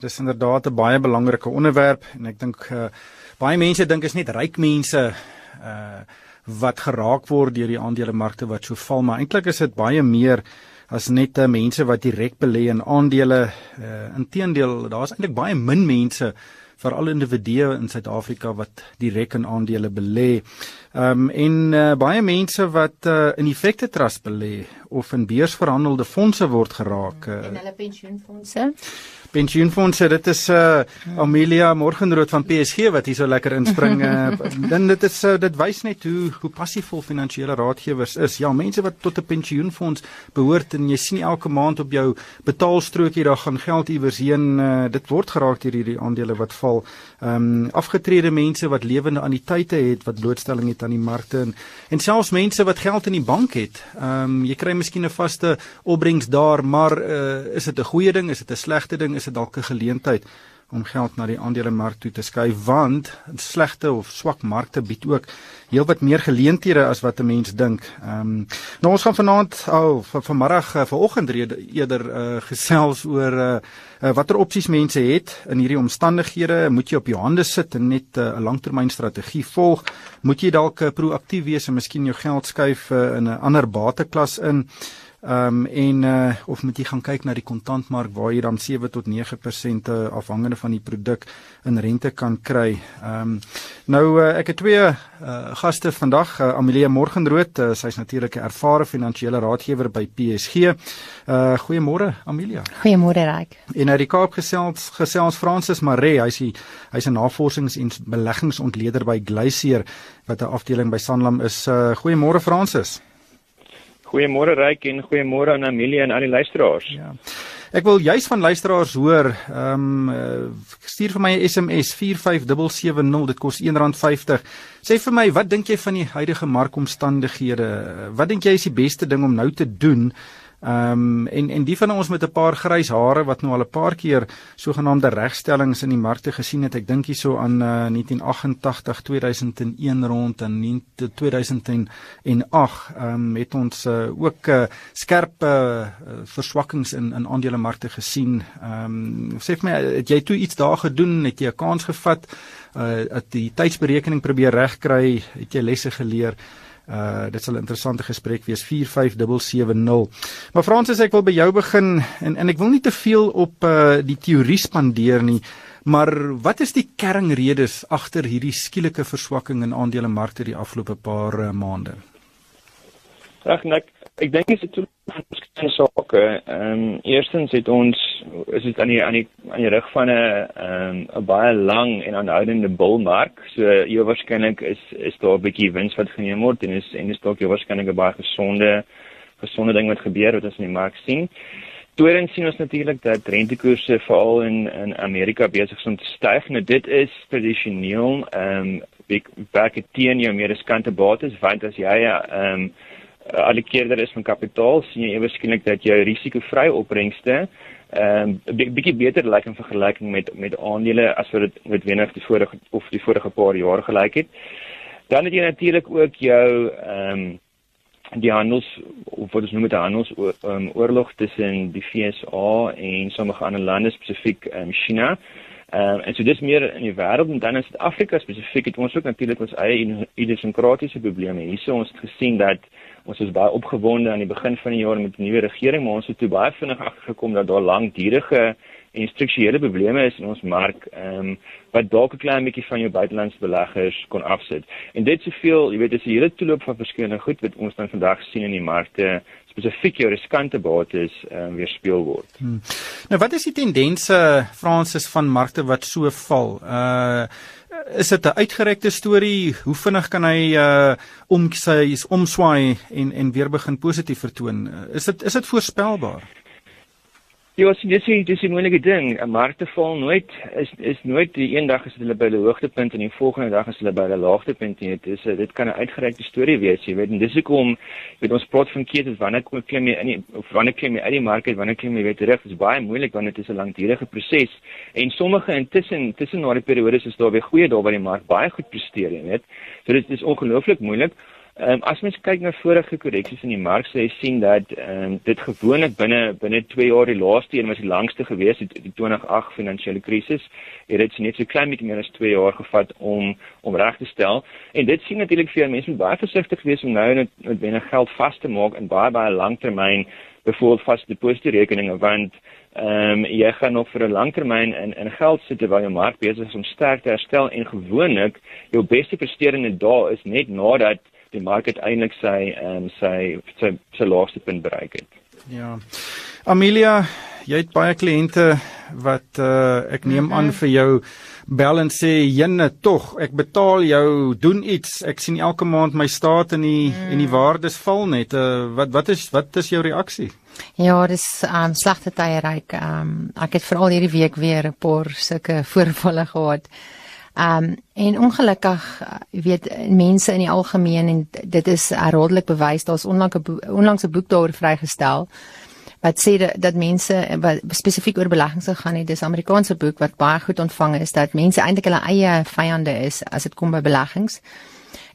Dis inderdaad 'n baie belangrike onderwerp en ek dink uh, baie mense dink is net ryk mense uh wat geraak word deur die aandelemarkte wat so val, maar eintlik is dit baie meer as net uh, mense wat direk belê in aandele. Uh inteendeel, daar's eintlik baie min mense veral individue in Suid-Afrika wat direk in aandele belê. Ehm um, en uh, baie mense wat uh, in effekte trust belê of in beursverhandelde fondse word geraak. Uh, en hulle pensioenfondse pensioenfondse dit is uh Amelia Morgenrood van PSG wat hier so lekker inspring uh, dan dit is uh, dit wys net hoe hoe passievol finansiële raadgewers is. Ja mense wat tot 'n pensioenfonds behoort en jy sien elke maand op jou betaalstrokie daar gaan geld iewers heen uh, dit word geraak deur hierdie aandele wat val. Ehm um, afgetrede mense wat lewende anniteite het wat blootstelling het aan die markte en, en selfs mense wat geld in die bank het. Ehm um, jy kry miskien 'n vaste opbrengs daar maar uh, is dit 'n goeie ding is dit 'n slegte ding is dit dalk 'n geleentheid om geld na die aandelemark toe te skuif want slegte of swak markte bied ook heelwat meer geleenthede as wat 'n mens dink. Ehm um, nou ons gaan vanaand al oh, vir vanmiddag uh, vanoggend eerder uh, gesels oor uh, uh, watter opsies mense het in hierdie omstandighede. Moet jy op jou hande sit en net 'n uh, langtermynstrategie volg? Moet jy dalk uh, proaktief wees en miskien jou geld skuif uh, in 'n ander bateklas in? Ehm um, en uh of moet jy gaan kyk na die kontantmark waar jy dan 7 tot 9% eh, afhangende van die produk in rente kan kry. Ehm um, nou uh, ek het twee uh gaste vandag, uh, Amelia Morgenrood, uh, sy's natuurlik 'n ervare finansiële raadgewer by PSG. Uh goeiemôre Amelia. Goeiemôre Ryk. En uit die Kaap gesels gesels Francis Maree, hy's hy, hy's 'n navorsings- en beleggingsontleder by Glacier wat 'n afdeling by Sanlam is. Uh goeiemôre Francis. Goeiemôre Ryk en goeiemôre aan Amelia en al die luisteraars. Ja. Ek wil juis van luisteraars hoor, ehm um, stuur vir my 'n SMS 45770, dit kos R1.50. Sê vir my, wat dink jy van die huidige markomstandighede? Wat dink jy is die beste ding om nou te doen? Ehm um, en en die van ons met 'n paar grys hare wat nou al 'n paar keer sogenaamde regstellings in die markte gesien het. Ek dink hierso aan uh, 1988, 2001 rond en 2008 ehm um, het ons uh, ook uh, skerp uh, verswakkings in in aandelemarkte gesien. Ehm um, sê vir my, het jy toe iets daar gedoen? Het jy 'n kans gevat? Uh dat die tydsberekening probeer regkry? Het jy lesse geleer? Uh dit sal 'n interessante gesprek wees 45770. Maar Fransis, ek wil by jou begin en en ek wil nie te veel op uh die teorie spandeer nie, maar wat is die kernredes agter hierdie skielike verswakking in aandelemarkte die afgelope paar uh, maande? Ag net ek dink dit is toe verskeie sake. Ehm um, eerstens het ons is dit aan die aan die aan die rug van 'n ehm um, 'n baie lang en aanhoudende bullmark. So jy waarskynlik is is daar 'n bietjie wins wat geneem word en is en is dalk jy waarskynlik 'n baie gesonde gesonde ding wat gebeur wat ons in die mark sien. Tweedens sien ons natuurlik dat rentekoerse veral in in Amerika besig is om te styg. Nou dit is tradisioneel ehm um, baie teen jou meer riskante bates want as jy ehm um, uh, allokeerder is van kapitaal, sien jy eweskielik dat jou risikovrye opbrengste ehm um, 'n bietjie beter lyk in vergelyking met met aandele as wat dit noodwendig die vorige of die vorige paar jaar gelyk het. Dan het jy natuurlik ook jou ehm um, die handels of wat ons noem met 'n handels um, oorlog tussen die FSA en sommige ander lande spesifiek um, China. Ehm um, en so dis meer in die wêreld en dan in Suid-Afrika spesifiek het ons ook natuurlik ons eie idiosincratiese probleme. Hierso ons het gesien dat ons is baie opgewonde aan die begin van die jaar met die nuwe regering, maar ons het toe baie vinnig agtergekom dat daar langdurige en strukturele probleme is in ons mark, ehm um, wat dalk 'n klein bietjie van jou buitelandse beleggers kon afsit. En dit soveel, jy weet, dis 'n hele toeloop van verskillende goed wat ons dan vandag sien in die markte spesifiek jou riskante bates ehm um, weer speel word. Hmm. Nou wat is die tendense Fransis van markte wat so val? Uh is dit 'n uitgerekte storie? Hoe vinnig kan hy uh om sy omswaai en en weer begin positief vertoon? Is dit is dit voorspelbaar? Ja, dis dis dis 'n moeilike ding. 'n Markte val nooit is is nooit die een dag is hulle by die hoogtepunt en die volgende dag is hulle by die laagtepunt nie. Dit is dit kan 'n uitgerekte storie wees, jy weet. En dis hoekom weet ons praat van ketes wanneer kom klim jy in die, of wanneer klim jy uit die mark, wanneer klim jy weer terug. Dit is baie moeilik want dit is 'n langdurige proses. En sommige intussen tussen na die periodes is daar weer goeie dae waar die mark baie goed presteer, jy weet. So dit is ongelooflik moeilik. Ehm um, as mens kyk na vorige korreksies in die mark, sê jy sien dat ehm um, dit gewoonlik binne binne 2 jaar die laaste een was die langste gewees, die, die 2008 finansiële krisis. Het dit net so klein bietjie meer as 2 jaar gevat om om reg te stel. En dit sien natuurlik vir mense baie versigtig wees om nou net met binne geld vas te maak in baie baie langtermyn byvoorbeeld vaste depositorekeninge want ehm um, jy gaan nog vir 'n langtermyn in in geld sit terwyl jou mark besig is om sterk te herstel en gewoonlik jou beste presterende dae is net nadat die mark uiteindelik sy ehm um, sy sy, sy laagste punt bereik het. Ja. Amelia, jy het baie kliënte wat uh, ek neem mm -hmm. aan vir jou bel en sê jenne tog ek betaal jou doen iets ek sien elke maand my staat in die mm. en die waardes val net uh, wat wat is wat is jou reaksie Ja, dis um slegte tye ryk. Um ek het veral hierdie week weer 'n paar sulke voorvalle gehad. Um en ongelukkig weet mense in die algemeen en dit is herhaaldelik bewys daar's onlangs 'n onlangs 'n boek daaroor vrygestel wat sê dat, dat mense wat spesifiek oor beleggings gegaan het dis Amerikaanse boek wat baie goed ontvang is dat mense eintlik hulle eie vyande is as dit kom by beleggings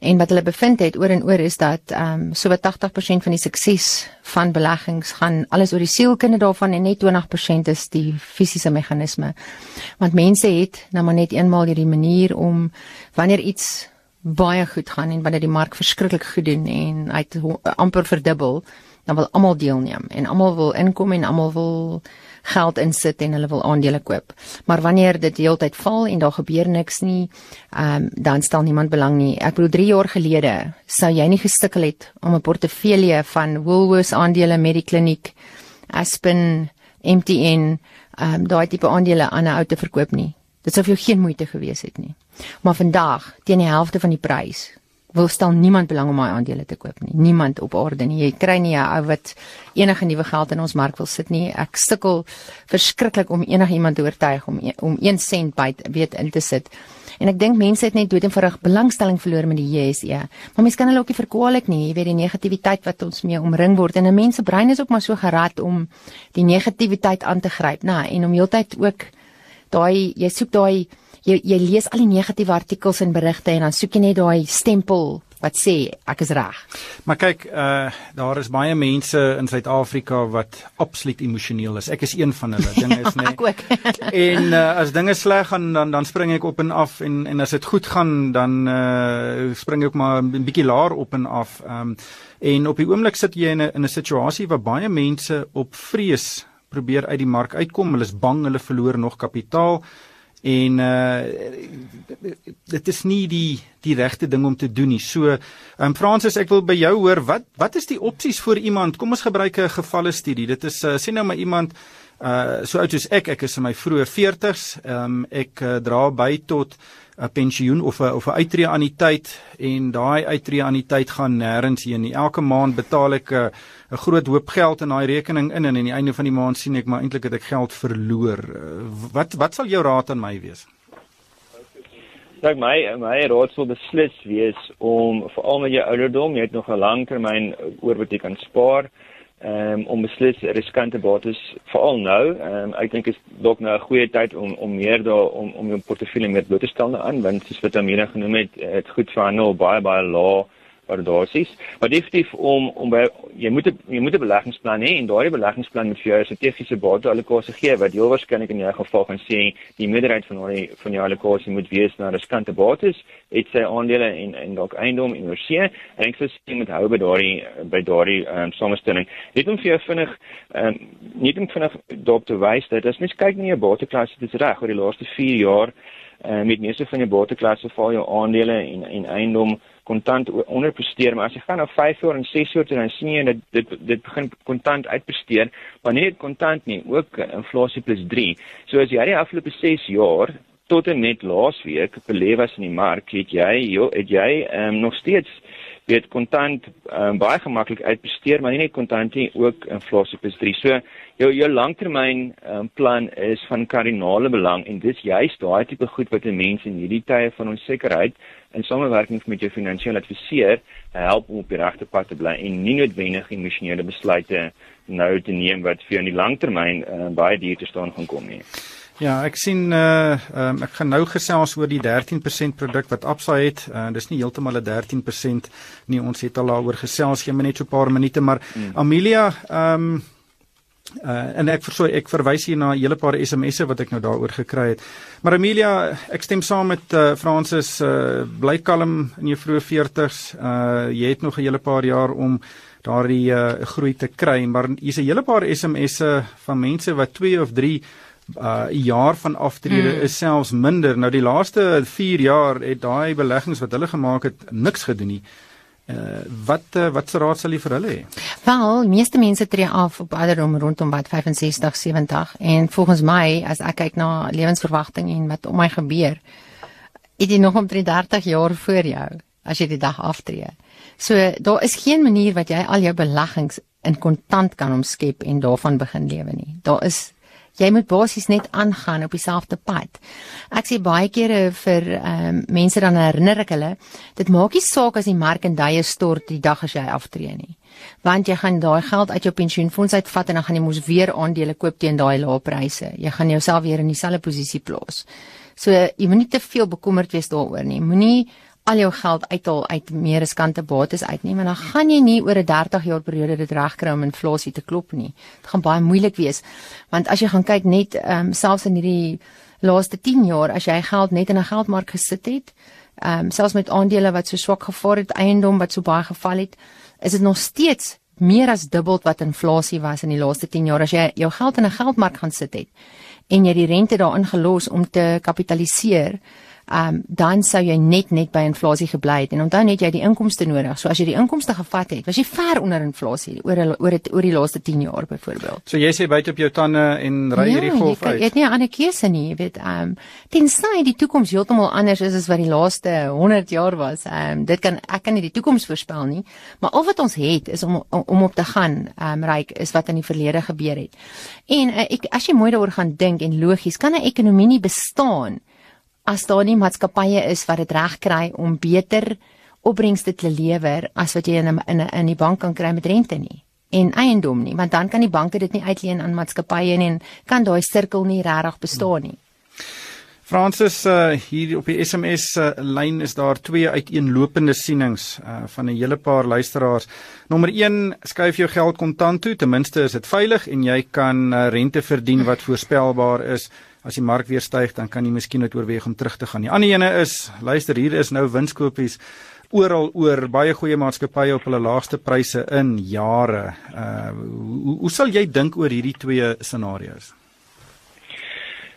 en wat hulle bevind het oor en oor is dat ehm um, so wat 80% van die sukses van beleggings gaan alles oor die sielkunde daarvan en net 20% is die fisiese meganisme. Want mense het nou maar net eenmaal hierdie manier om wanneer iets baie goed gaan en wanneer die mark verskriklik goed doen en hy het amper verdubbel, dan wil almal deelneem en almal wil inkom en almal wil geld insit en hulle wil aandele koop. Maar wanneer dit heeltyd val en daar gebeur niks nie, ehm um, dan stel niemand belang nie. Ek bedoel 3 jaar gelede sou jy nie gestikkel het om 'n portefeulje van Woolworths aandele, Mediclinic, Aspen, MTN, ehm um, daai tipe aandele aan 'n ou te verkoop nie. Dit sou vir jou geen moeite gewees het nie. Maar vandag, teen die helfte van die prys, wil stel niemand belang om my aandele te koop nie. Niemand op aarde nie. Jy kry nie 'n ou wat enige nuwe geld in ons mark wil sit nie. Ek sukkel verskriklik om enige iemand te oortuig om om 1 sent by weet in te sit. En ek dink mense het net dood en verrig belangstelling verloor met die JSE. Maar mense kan hulle ook nie verkwalik nie. Jy weet die negativiteit wat ons mee omring word en 'n mens se brein is ook maar so gerad om die negativiteit aan te gryp, nê, en om heeltyd ook daai jy soek daai jy jy lees al die negatiewe artikels en berigte en dan soek jy net daai stempel wat sê ek is reg. Maar kyk, uh daar is baie mense in Suid-Afrika wat absoluut emosioneel is. Ek is een van hulle. Dinge is net Ek ook. En uh, as dinge sleg gaan dan dan spring ek op en af en en as dit goed gaan dan uh spring ek ook maar 'n bietjie laer op en af. Um en op die oomblik sit jy in 'n in 'n situasie waar baie mense op vrees probeer uit die mark uitkom. Hulle is bang hulle verloor nog kapitaal en uh dit is nie die die regte ding om te doen nie. So, ehm um, Fransis, ek wil by jou hoor, wat wat is die opsies vir iemand? Kom ons gebruik 'n gevalle studie. Dit is uh, sê nou maar iemand uh so oud soos ek, ek is in my vroeë 40's. Ehm um, ek uh, dra by tot 'n pensioen of 'n of 'n uittreë anniteit en daai uittreë anniteit gaan nêrens heen nie. Elke maand betaal ek 'n 'n groot hoop geld in daai rekening in en aan die einde van die maand sien ek maar eintlik het ek geld verloor. Wat wat sal jou raad aan my wees? Kyk my my raad sou beslis wees om veral met jou ouderdom, jy het nog 'n lang termyn oor wat jy kan spaar um, om beslis riskante bates veral nou. Um, ek dink is dalk nou 'n goeie tyd om om meer daar om om jou portefeulje meer bloot te stel aan want soos wat Amina genoem het, het goed verhandel baie baie laag waardasies. Maar definitief om om by jy moet jy moet 'n beleggingsplan hê en daardie beleggingsplan moet vir jou 'n strategiese bateallokasie gee wat heel waarskynlik in jou geval gaan sê die meerderheid van daardie van jou allokasie moet wees na riskante bates, het sy aandele en en dalk eiendom en oorsee. En ek sou sê met hou by daardie by daardie um, samestelling. Net om vir jou vinnig um, net om vinnig daarop te wys dat as mens kyk na jou bateklasse, dit is reg oor die laaste 4 jaar uh, met meeste van jou bateklasse val jou aandele en en eiendom kontant onderpresteer, maar as jy gaan na 5 jaar en 6 jaar toe dan sien jy dat dit dit begin kontant uitpresteer, maar nie net kontant nie, ook inflasie plus 3. So as jy die afgelope 6 jaar tot en met laasweek belê was in die mark, het jy jo, het jy um, nog steeds weet kontant um, baie gemaklik uitbesteed maar nie net kontant nie ook inflasie plus 3. So jou jou langtermyn um, plan is van kardinale belang en dis juist daai tipe goed wat 'n mens in hierdie tye van onsekerheid in samewerking met jou finansiële adviseur help om op die regte pad te bly en nie noodwendig emosionele besluite nou te neem wat vir jou in die langtermyn uh, baie duur te staan gaan kom nie. Ja, ek sien uh um, ek gaan nou gesels oor die 13% produk wat Absa het. Uh dis nie heeltemal 'n 13% nie. Ons het al daaroor gesels, gee my net so 'n paar minute, maar hmm. Amelia, um Uh, en ek versoek ek verwys hier na 'n hele paar SMS'e wat ek nou daaroor gekry het. Maar Amelia, ek stem saam met uh, Francis, uh, bly kalm in jou vroeë 40's. Uh jy het nog 'n hele paar jaar om daardie uh, groei te kry, maar hier's 'n hele paar SMS'e van mense wat 2 of 3 uh jaar van aftrede hmm. is selfs minder. Nou die laaste 4 jaar het daai beleggings wat hulle gemaak het niks gedoen nie. Uh, wat uh, wat se raad sal jy vir hulle hê? Wel, meeste mense tree af op ouderdom rondom wat 65, 70 en volgens my as ek kyk na lewensverwagting en wat om my gebeur, het jy nog omtrent 30 jaar voor jou as jy die dag aftree. So daar is geen manier wat jy al jou beleggings in kontant kan omskep en daarvan begin lewe nie. Daar is jy moet basies net aangaan op dieselfde pad. Ek sê baie kere vir ehm um, mense dan herinner ek hulle, dit maak nie saak as die mark en duie stort die dag as jy aftree nie. Want jy gaan daai geld uit jou pensioenfonds uitvat en dan gaan jy mos weer aandele koop teen daai lae pryse. Jy gaan jouself weer in dieselfde posisie plaas. So jy moenie te veel bekommerd wees daaroor nie. Moenie al jou geld uithaal uit meer riskante bates uit nie, want dan gaan jy nie oor 'n 30 jaar periode dit regkry om inflasie te klop nie. Dit gaan baie moeilik wees. Want as jy gaan kyk net ehm um, selfs in hierdie laaste 10 jaar as jy geld net in 'n geldmark gesit het, ehm um, selfs met aandele wat so swak gevaar het, eiendom wat so baie geval het, is dit nog steeds meer as dubbel wat inflasie was in die laaste 10 jaar as jy jou geld in 'n geldmark gaan sit het en jy die rente daarin gelos om te kapitaliseer um, dan sou jy net net by inflasie gebly het en onthou net jy die inkomste nodig. So as jy die inkomste gevat het, was jy ver onder inflasie oor oor het, oor die laaste 10 jaar byvoorbeeld. So jy sê byt op jou tande en ry ja, hierdie golf uit. Jy het nie 'n ander keuse nie, jy weet. Ehm um, tensy die toekoms heeltemal anders is as wat die laaste 100 jaar was. Ehm um, dit kan ek kan nie die toekoms voorspel nie, maar al wat ons het is om om, om op te gaan ehm um, ryk is wat in die verlede gebeur het. En uh, ek as jy mooi daaroor gaan dink en logies, kan 'n ekonomie nie bestaan as daar nie maatskappye is wat dit reg kry om beter opbrengste te lewer as wat jy in 'n in in die bank kan kry met rente nie en eiendom nie want dan kan die banke dit nie uitleen aan maatskappye en kan daai sirkel nie regtig bestaan nie. Fransis uh, hier op die SMS uh, lyn is daar twee uiteenlopende sienings uh, van 'n hele paar luisteraars. Nommer 1, skuif jou geld kontant toe, ten minste is dit veilig en jy kan uh, rente verdien wat voorspelbaar is as die mark weer styg, dan kan jy miskien net oorweeg om terug te gaan. Die ander ene is, luister, hier is nou winskoopies oral oor baie goeie maatskappye op hulle laagste pryse in jare. Uh hoe, hoe sal jy dink oor hierdie twee scenario's?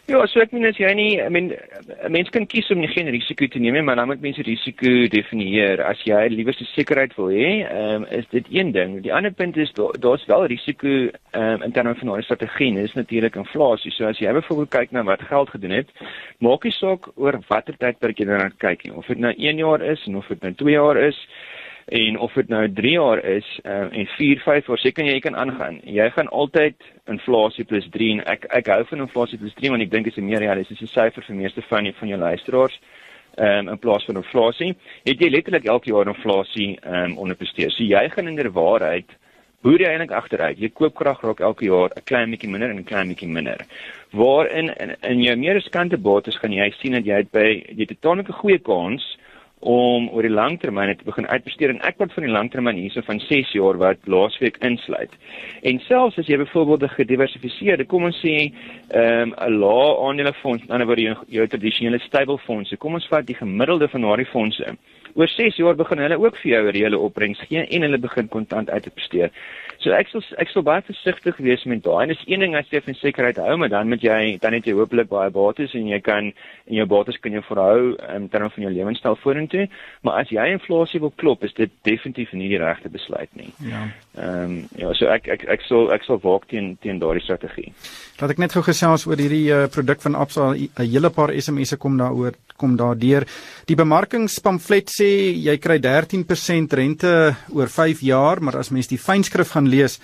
Ja, so ek meen as jy nie, I mean, 'n mens kan kies om nie geen risiko te neem nie, maar dan moet mense risiko definieer. As jy liewer se sekerheid wil hê, ehm um, is dit een ding. Die ander punt is daar's wel risiko ehm um, in terme van daai strategie, dis natuurlik inflasie. So as jy byvoorbeeld kyk na wat geld gedoen het, maak nie saak oor watter tydperk jy daarna kyk nie. Of dit nou 1 jaar is en of dit nou 2 jaar is en of dit nou 3 jaar is uh, en 4, 5 jaar seker jy kan aangaan. Jy gaan altyd inflasie plus 3 en ek ek hou van inflasie plus 3 want ek dink dit is 'n meer realistiese syfer vir meeste van die, van jou luisteraars. Ehm um, in plaas van inflasie, het jy letterlik elke jaar inflasie ehm um, onderpresteer. So jy gaan in der waarheid boer jy eintlik agteruit. Jy koopkrag raak elke jaar 'n klein bietjie minder en 'n klein bietjie minder. Waarin in, in jou meer riskante bates gaan jy sien dat jy het by jy het 'n tamelike goeie kans om oor die langtermyn te begin uitbesteed en ek praat van die langtermyn hierso van 6 jaar wat laasweek insluit. En selfs as jy byvoorbeeld 'n gediversifiseerde, kom ons sê, ehm um, 'n lae aandelefonds, aan die ander jou, jou tradisionele stapelfondse, kom ons vat die gemiddelde van daardie fondse. Oor 6 jaar begin hulle ook vir jou 'n reële opbrengs gee en hulle begin kontant uit te besteed. So ek sal ek sal baie versigtig wees met daai. En dis een ding as jy van sekerheid hou, maar dan moet jy dan het jy hopelik baie bates en jy kan en jou bates kan jy verhou in terme van jou lewenstyl vorentoe. Maar as jy inflasie wil klop, is dit definitief nie die regte besluit nie. Ja. Ehm um, ja, so ek ek ek sal ek sal waak teen teen daardie strategie. Laat ek net gou gesels oor hierdie uh, produk van Absa. 'n Hele paar SMS'e kom daaroor kom daardeur. Die bemarkingspamflet sê jy kry 13% rente oor 5 jaar, maar as mens die fynskrif gaan lees,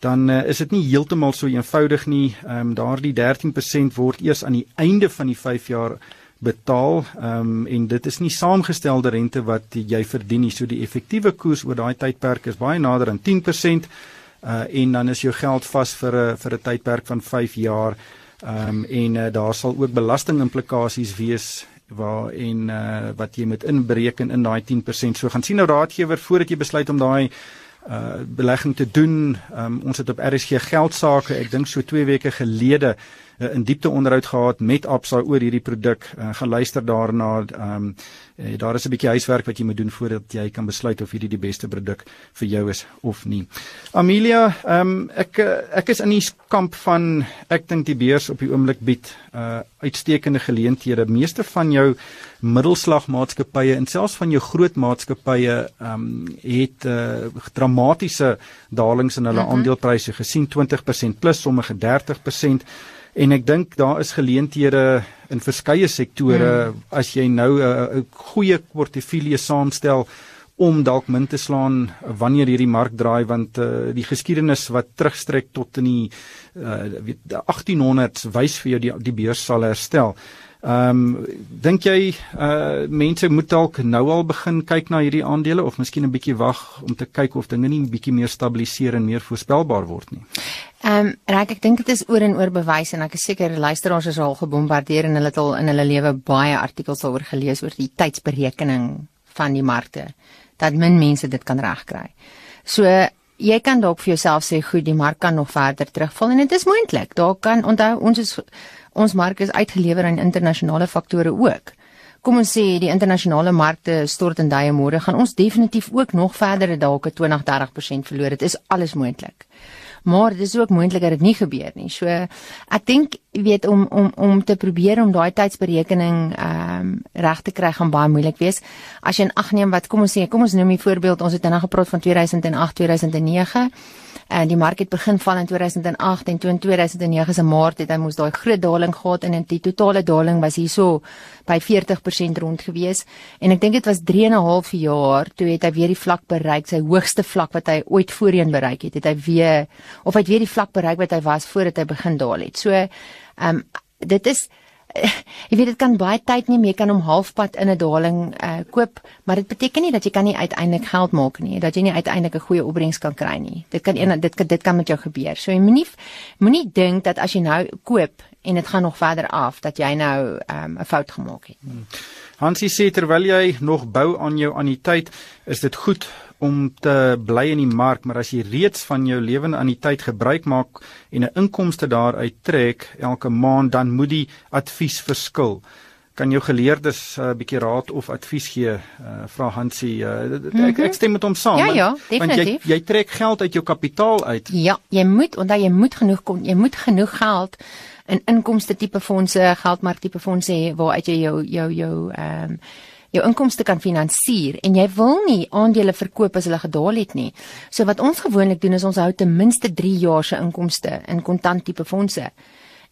dan uh, is dit nie heeltemal so eenvoudig nie. Ehm um, daardie 13% word eers aan die einde van die 5 jaar betaal um, en dit is nie saamgestelde rente wat jy verdien nie. So die effektiewe koers oor daai tydperk is baie nader aan 10% uh en dan is jou geld vas vir 'n vir 'n tydperk van 5 jaar. Ehm um, en uh, daar sal ook belastingimplikasies wees waar en uh, wat jy moet inbereken in daai 10%. So gaan sien nou raadgewer voordat jy besluit om daai uh belegging te doen. Um, ons het op RSG geld sake, ek dink so 2 weke gelede uh, in diepte onderhoud gehad met Absa oor hierdie produk. Uh, gaan luister daarna. Ehm um, uh, daar is 'n bietjie huiswerk wat jy moet doen voordat jy kan besluit of hierdie die beste produk vir jou is of nie. Amelia, ehm um, ek ek is in die kamp van ek dink die beurs op die oomblik bied uh uitstekende geleenthede. Meeste van jou middelslagmaatskappye en selfs van jou groot maatskappye ehm um, het uh dramatiese dalings in hulle mm -hmm. aandelepryse gesien 20% plus sommige 30% en ek dink daar is geleenthede in verskeie sektore mm. as jy nou 'n uh, goeie portefeulje saamstel om dalk min te slaan wanneer hierdie mark draai want uh, die geskiedenis wat terugstrek tot in die uh, weet 1800s wys vir jou die die beurs sal herstel. Ehm um, dink jy uh mense moet dalk nou al begin kyk na hierdie aandele of miskien 'n bietjie wag om te kyk of dinge nie bietjie meer stabiliseer en meer voorspelbaar word nie? Ehm um, reg ek dink dit is oor en oor bewys en ek is seker luisteraars is al gebombardeer en hulle het al in hulle lewe baie artikels daaroor gelees oor die tydsberekening van die markte dat min mense dit kan regkry. So jy kan dalk vir jouself sê goed die mark kan nog verder terugval en dit is moontlik. Daar kan onthou ons is ons mark is uitgelewer aan internasionale faktore ook. Kom ons sê die internasionale markte stort in daai môre gaan ons definitief ook nog verdere dalk 20-30% verloor. Dit is alles moontlik. Maar dit is ook moontlik dat dit nie gebeur nie. So ek dink weet om om om te probeer om daai tydsberekening ehm um, reg te kry gaan baie moeilik wees. As jy in ag neem wat kom ons sê, kom ons noem 'n voorbeeld. Ons het nou gepraat van 2008, 2009 en die mark het begin val in 2008 en toe in 2009 se maart het hy mos daai groot daling gehad en die totale daling was hierso by 40% rond gewees. En ek dink dit was 3 en 'n half jaar toe het hy weer die vlak bereik sy hoogste vlak wat hy ooit voorheen bereik het het hy weer of hy het weer die vlak bereik wat hy was voordat hy begin daal het. So ehm um, dit is jy weet dit kan baie tyd neem. Jy kan hom halfpad in 'n daling uh, koop maar dit beteken nie dat jy kan nie uiteindelik geld maak nie dat jy nie uiteindelik 'n goeie opbrengs kan kry nie. Dit kan een dit dit kan met jou gebeur. So jy moenie moenie dink dat as jy nou koop en dit gaan nog verder af dat jy nou ehm, 'n um, fout gemaak het hmm. Hansie sê terwyl jy nog bou aan jou anniteit is dit goed om te bly in die mark, maar as jy reeds van jou lewende aan die tyd gebruik maak en 'n inkomste daaruit trek elke maand, dan moet die advies verskil. Kan jou geleerdes 'n uh, bietjie raad of advies gee? Uh, vra Hansie. Uh, ek, ek mhm. stem met hom saam. Ja, ja, want jy jy trek geld uit jou kapitaal uit. Ja, jy moet omdat jy moet genoeg kom, jy moet genoeg geld in inkomste tipe fondse, geldmark tipe fondse hê waar uit jy jou jou jou ehm um, jou inkomste kan finansier en jy wil nie aandele verkoop as hulle gedaal het nie. So wat ons gewoonlik doen is ons hou ten minste 3 jaar se inkomste in kontant tipe fondse.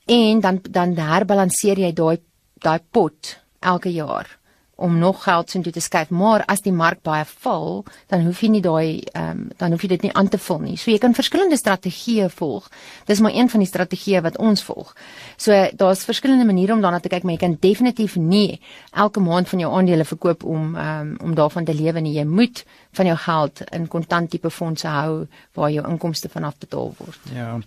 En dan dan herbalanseer jy daai daai pot elke jaar om nog geld sin toe te skuif, maar as die mark baie val, dan hoef jy nie daai ehm um, dan hoef jy dit nie aan te vul nie. So jy kan verskillende strategieë volg. Dis maar een van die strategieë wat ons volg. So daar's verskillende maniere om daarna te kyk, maar jy kan definitief nie elke maand van jou aandele verkoop om ehm um, om daarvan te lewe nie. Jy moet van jou geld in kontant tipe fondse hou waar jou inkomste vanaf betaal word. Ja.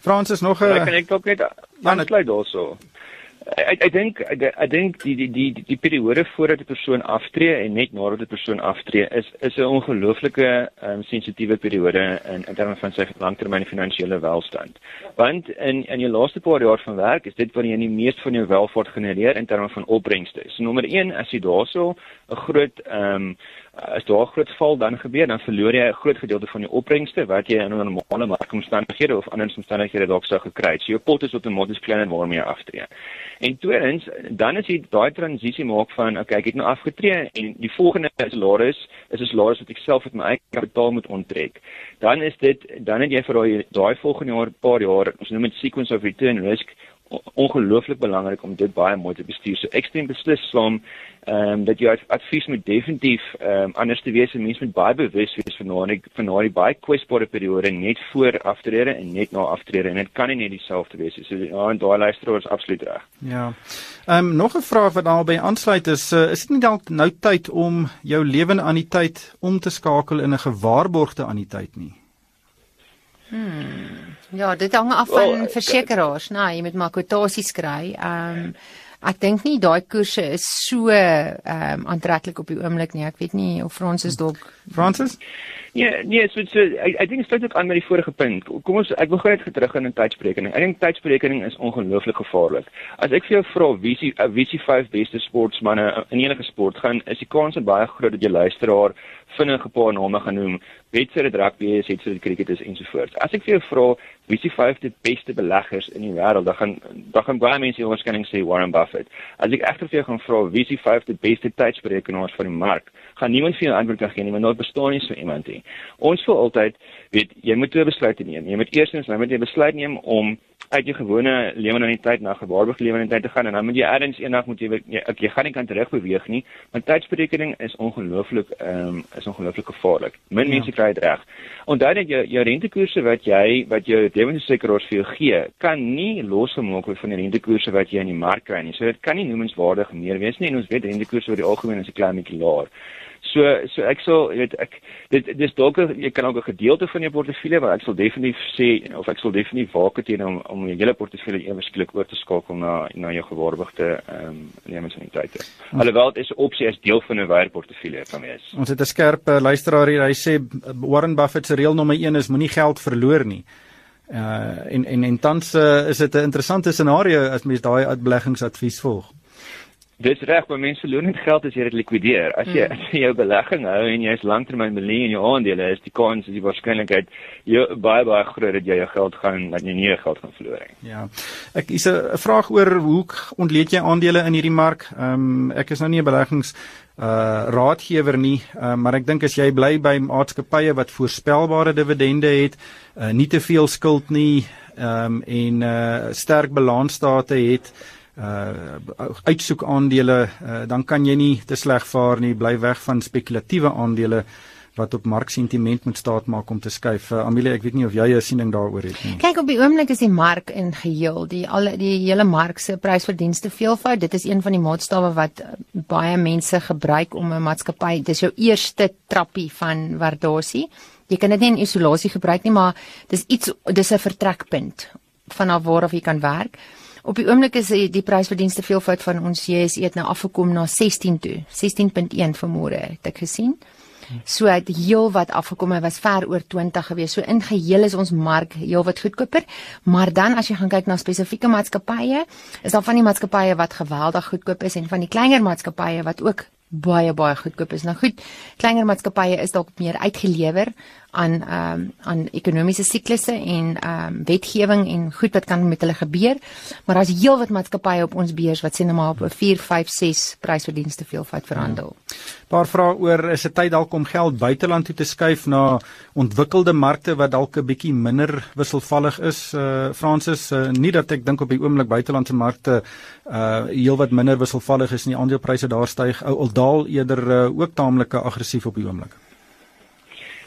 Frans is nog 'n Ek kan ek ook net aansluit daaroor ek dink ek dink die die die die periode voordat 'n persoon aftree en net nadat 'n persoon aftree is is 'n ongelooflike um, sensitiewe periode in in terme van sy langtermyn finansiële welstand. Want in in jou laaste paar jaar van werk is dit wanneer jy die meeste van jou welvaart genereer in terme van opbrengste. So nommer 1 as jy daarso 'n groot ehm um, as daar 'n groot val dan gebeur, dan verloor jy 'n groot gedeelte van jou opbrengste wat jy in normale markomstandighede of ander omstandighede dalk sou gekry het. So jou pot is outomaties kleiner waarmee jy aftree. En tweedens, dan as jy daai transisie maak van okay, ek het nou afgetree en die volgende salaris is 'n salaris wat ek self met my eie kapitaal moet onttrek. Dan is dit dan het jy vir daai daai volgende jaar, paar jaar, ons noem dit sequence of return risk ongelooflik belangrik om dit baie mooi te bestuur. So ek stem beslis saam ehm um, dat jou advies moet definitief ehm um, anders te wees en mense moet baie bewus wees van nou van nou die baie kwesbare periode net voor aftrede en net na aftrede en dit kan nie net dieselfde wees nie. So ja, en daai luisteraar is absoluut reg. Ja. Ehm um, nog 'n vraag wat albei aansluit is uh, is dit nie dalk nou tyd om jou lewende anniteit om te skakel in 'n gewaarborgde anniteit nie? Hmm. Ja, dit hang af van oh, versekerings, nee, jy moet maar kwotasies kry. Ehm um, ek dink nie daai koerse is so ehm um, aantreklik op die oomblik nie. Ek weet nie of Fransis dalk Fransis Ja, nee, so so ek ek dink dit sluit ook aan met die vorige punt. Kom ons ek wil gou net terug in 'n tydsberekening. Ek dink tydsberekening is ongelooflik gevaarlik. As ek vir jou vra wie se wie se vyf beste sportmense in enige sport gaan, is die kans baie groot dat jy luisteraar vinnige paar name gaan noem. Wetse dit rugby is, het vir cricket is ensovoorts. As ek vir jou vra wie se vyf die beste beleggers in die wêreld, dan gaan dan gaan baie mense waarskynlik sê Warren Buffett. As ek egter vir jou gaan vra wie se vyf die beste tydsberekenaars van die mark, gaan niemand vir jou antwoord kan gee nie, want daar bestaan nie so iemand nie. Ons voel altyd, weet, jy moet 'n besluit neem. Jy moet eerstens nou moet jy besluit neem om uit jou gewone lewendigheid na gewaarborgde lewendigheid te gaan en dan moet jy eers eendag moet jy jy, ek, jy gaan nie kan terug beweeg nie want tydsberekening is ongelooflik ehm um, is ongelooflik gevaarlik min ja. mense kry dit reg onthou net jou jou rentekoerse wat jy wat jou lewensversekeraars vir jou gee kan nie losgemaak word van die rentekoerse wat jy in die mark kry nie so dit kan nie noemenswaardig meer wees nie en ons weet rentekoerse oor die algemeen is 'n klein bietjie laer So so ek sal jy weet ek dit dis dalk jy kan ook 'n gedeelte van jou portefeulje maar ek sal definitief sê of ek sal definitief waak teen om om jou hele portefeulje ewesklik oor te skakel na na jou gewaarborgde ehm um, lewensaniteite. Hmm. Alhoewel dit is 'n opsie as deel van 'n wyer portefeulje kan wees. Ons het 'n skerp uh, luisteraar hier. Hy sê Warren Buffett se reël nommer 1 is moenie geld verloor nie. Uh en en en tans uh, is dit 'n interessante scenario as mens daai uitbeleggingsadvies volg. Dis reg, maar mense verloor net geld as jy dit likwideer. As jy, mm. as jy jou belegging hou en jy is lanktermyn belê in jou aandele, is die kans, is die waarskynlikheid jy baie baie groot dat jy jou geld gaan dat jy nie jou geld gaan verloor nie. Ja. Ek is 'n vraag oor hoe ontleed jy aandele in hierdie mark? Ehm um, ek is nou nie 'n beleggings uh raadgewer nie, uh, maar ek dink as jy bly by maatskappye wat voorspelbare dividende het, uh, nie te veel skuld nie, ehm um, en uh sterk balansstate het, uh uitsoek aandele uh, dan kan jy nie te sleg vaar nie bly weg van spekulatiewe aandele wat op marksentiment moet staat maak om te skuif. Uh, Amelie, ek weet nie of jy 'n siening daaroor het nie. Kyk op die oomblik is die mark in geheel, die al die hele mark se prysverdienste veelvoud. Dit is een van die maatstawwe wat baie mense gebruik om 'n maatskappy, dis jou eerste trappie van waardasie. Jy kan dit nie in isolasie gebruik nie, maar dis iets dis 'n vertrekpunt vanaf waar of jy kan werk. Op die oomblik is die prysverdienste veelvoud van ons JSE het nou afgekom na 16 toe. 16.1 vanmôre het ek gesien. So het heel wat afgekom, hy was ver oor 20 gewees. So in geheel is ons mark heel wat goedkoper, maar dan as jy gaan kyk na spesifieke maatskappye, is daar van die maatskappye wat geweldig goedkoop is en van die kleiner maatskappye wat ook baie baie goedkoop is. Nou goed, kleiner maatskappye is dalk meer uitgelewer aan ehm um, aan ekonomiese siklusse en ehm um, wetgewing en goed wat kan met hulle gebeur. Maar daar's heelwat maatskappye op ons beurs wat sien nou maar op 'n 4, 5, 6 prysverdienste veelvoud verhandel. Ja. Paar vrae oor is dit tyd dalk om geld buiteland toe te skuif na ontwikkelde markte wat dalk 'n bietjie minder wisselvallig is. Uh Fransis, uh, nie dat ek dink op die oomblik buitelandse markte uh heelwat minder wisselvallig is nie. Aandelepryse daar styg. Ou daal eerder uh, ook taamlik aggressief op die oomblik.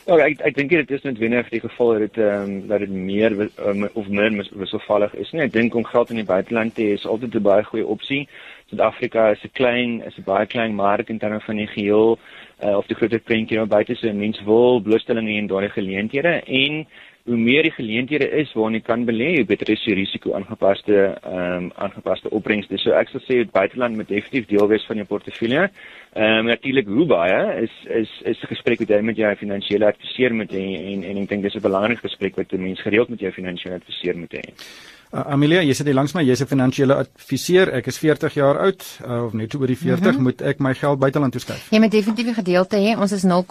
Ja, ek ek dink dit is net wenner die geval dat dit ehm um, dat dit meer um, of meer wisselvallig is nie. Ek dink om geld in die buiteland te hê is altyd 'n baie goeie opsie. Suid-Afrika is 'n klein is 'n baie klein mark in terme van die geheel uh, of die groter prentjie nou buite se mense wil blootstelling en daardie geleenthede en hoe meer die geleenthede is waarin jy kan belê, hoe beter is die risiko aangepaste ehm um, aangepaste opbrengste. So ek sal sê buiteland moet definitief deel wees van jou portefeulje. Ehm um, natuurlik hoe baie is is is 'n gesprek wat jy met jou finansiële adviseur moet hê en en ek dink dis 'n belangrike gesprek wat 'n mens gereeld met jou finansiële adviseur moet hê. Uh, Amelia, jy sit hier langs my, jy's 'n finansiële adviseur. Ek is 40 jaar oud uh, of net oor die 40, mm -hmm. moet ek my geld buiteland toeskuif? Jy moet definitief 'n gedeelte hê. Ons is 0,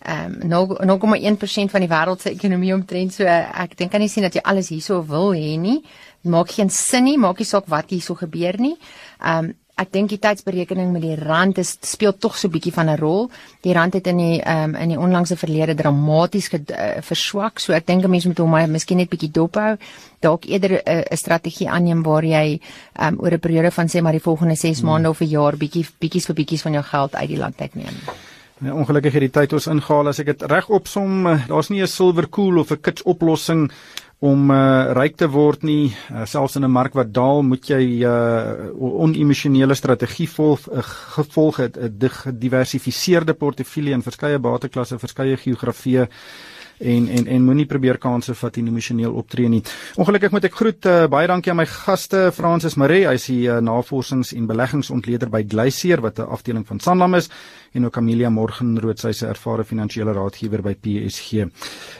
ehm um, 0,1% van die wêreld se ekonomie omtrent so ek dink kan nie sien dat jy alles hierso wil hê nie. Maak geen sin nie, maak nie saak wat hierso gebeur nie. Ehm um, ek dink die tydsberekening met die rand is speel tog so 'n bietjie van 'n rol. Die rand het in die um, in die onlangse verlede dramaties uh, verswak. So ek dink 'n mens moet hom maar miskien net bietjie dophou. Dalk eerder 'n uh, strategie aanneem waar jy um, oor 'n periode van sê maar die volgende 6 hmm. maande of 'n jaar bietjie bietjies vir bietjies van jou geld uit die land uitneem. Ja, ongelukkig het die tyd ons ingehaal as ek dit reg opsom, eh, daar's nie 'n silver cool of 'n kits oplossing om uh, ryk te word nie. Uh, selfs in 'n mark wat daal, moet jy 'n uh, onemosionele strategie volg, uh, gevolg het 'n gediversifiseerde portefeulje in verskeie bateklasse, verskeie geografieë en en en moenie probeer kansse vat en emosioneel optree nie. Ongelukkig moet ek groet uh, baie dankie aan my gaste Francis Maree, hy is die uh, navorsings- en beleggingsontleder by Glacier wat 'n afdeling van Sanlam is en ook Amelia Morgenrood, sy se ervare finansiële raadgewer by PSG.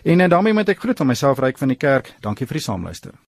En en daarmee moet ek groet van myself Ryk van die Kerk. Dankie vir die saamluister.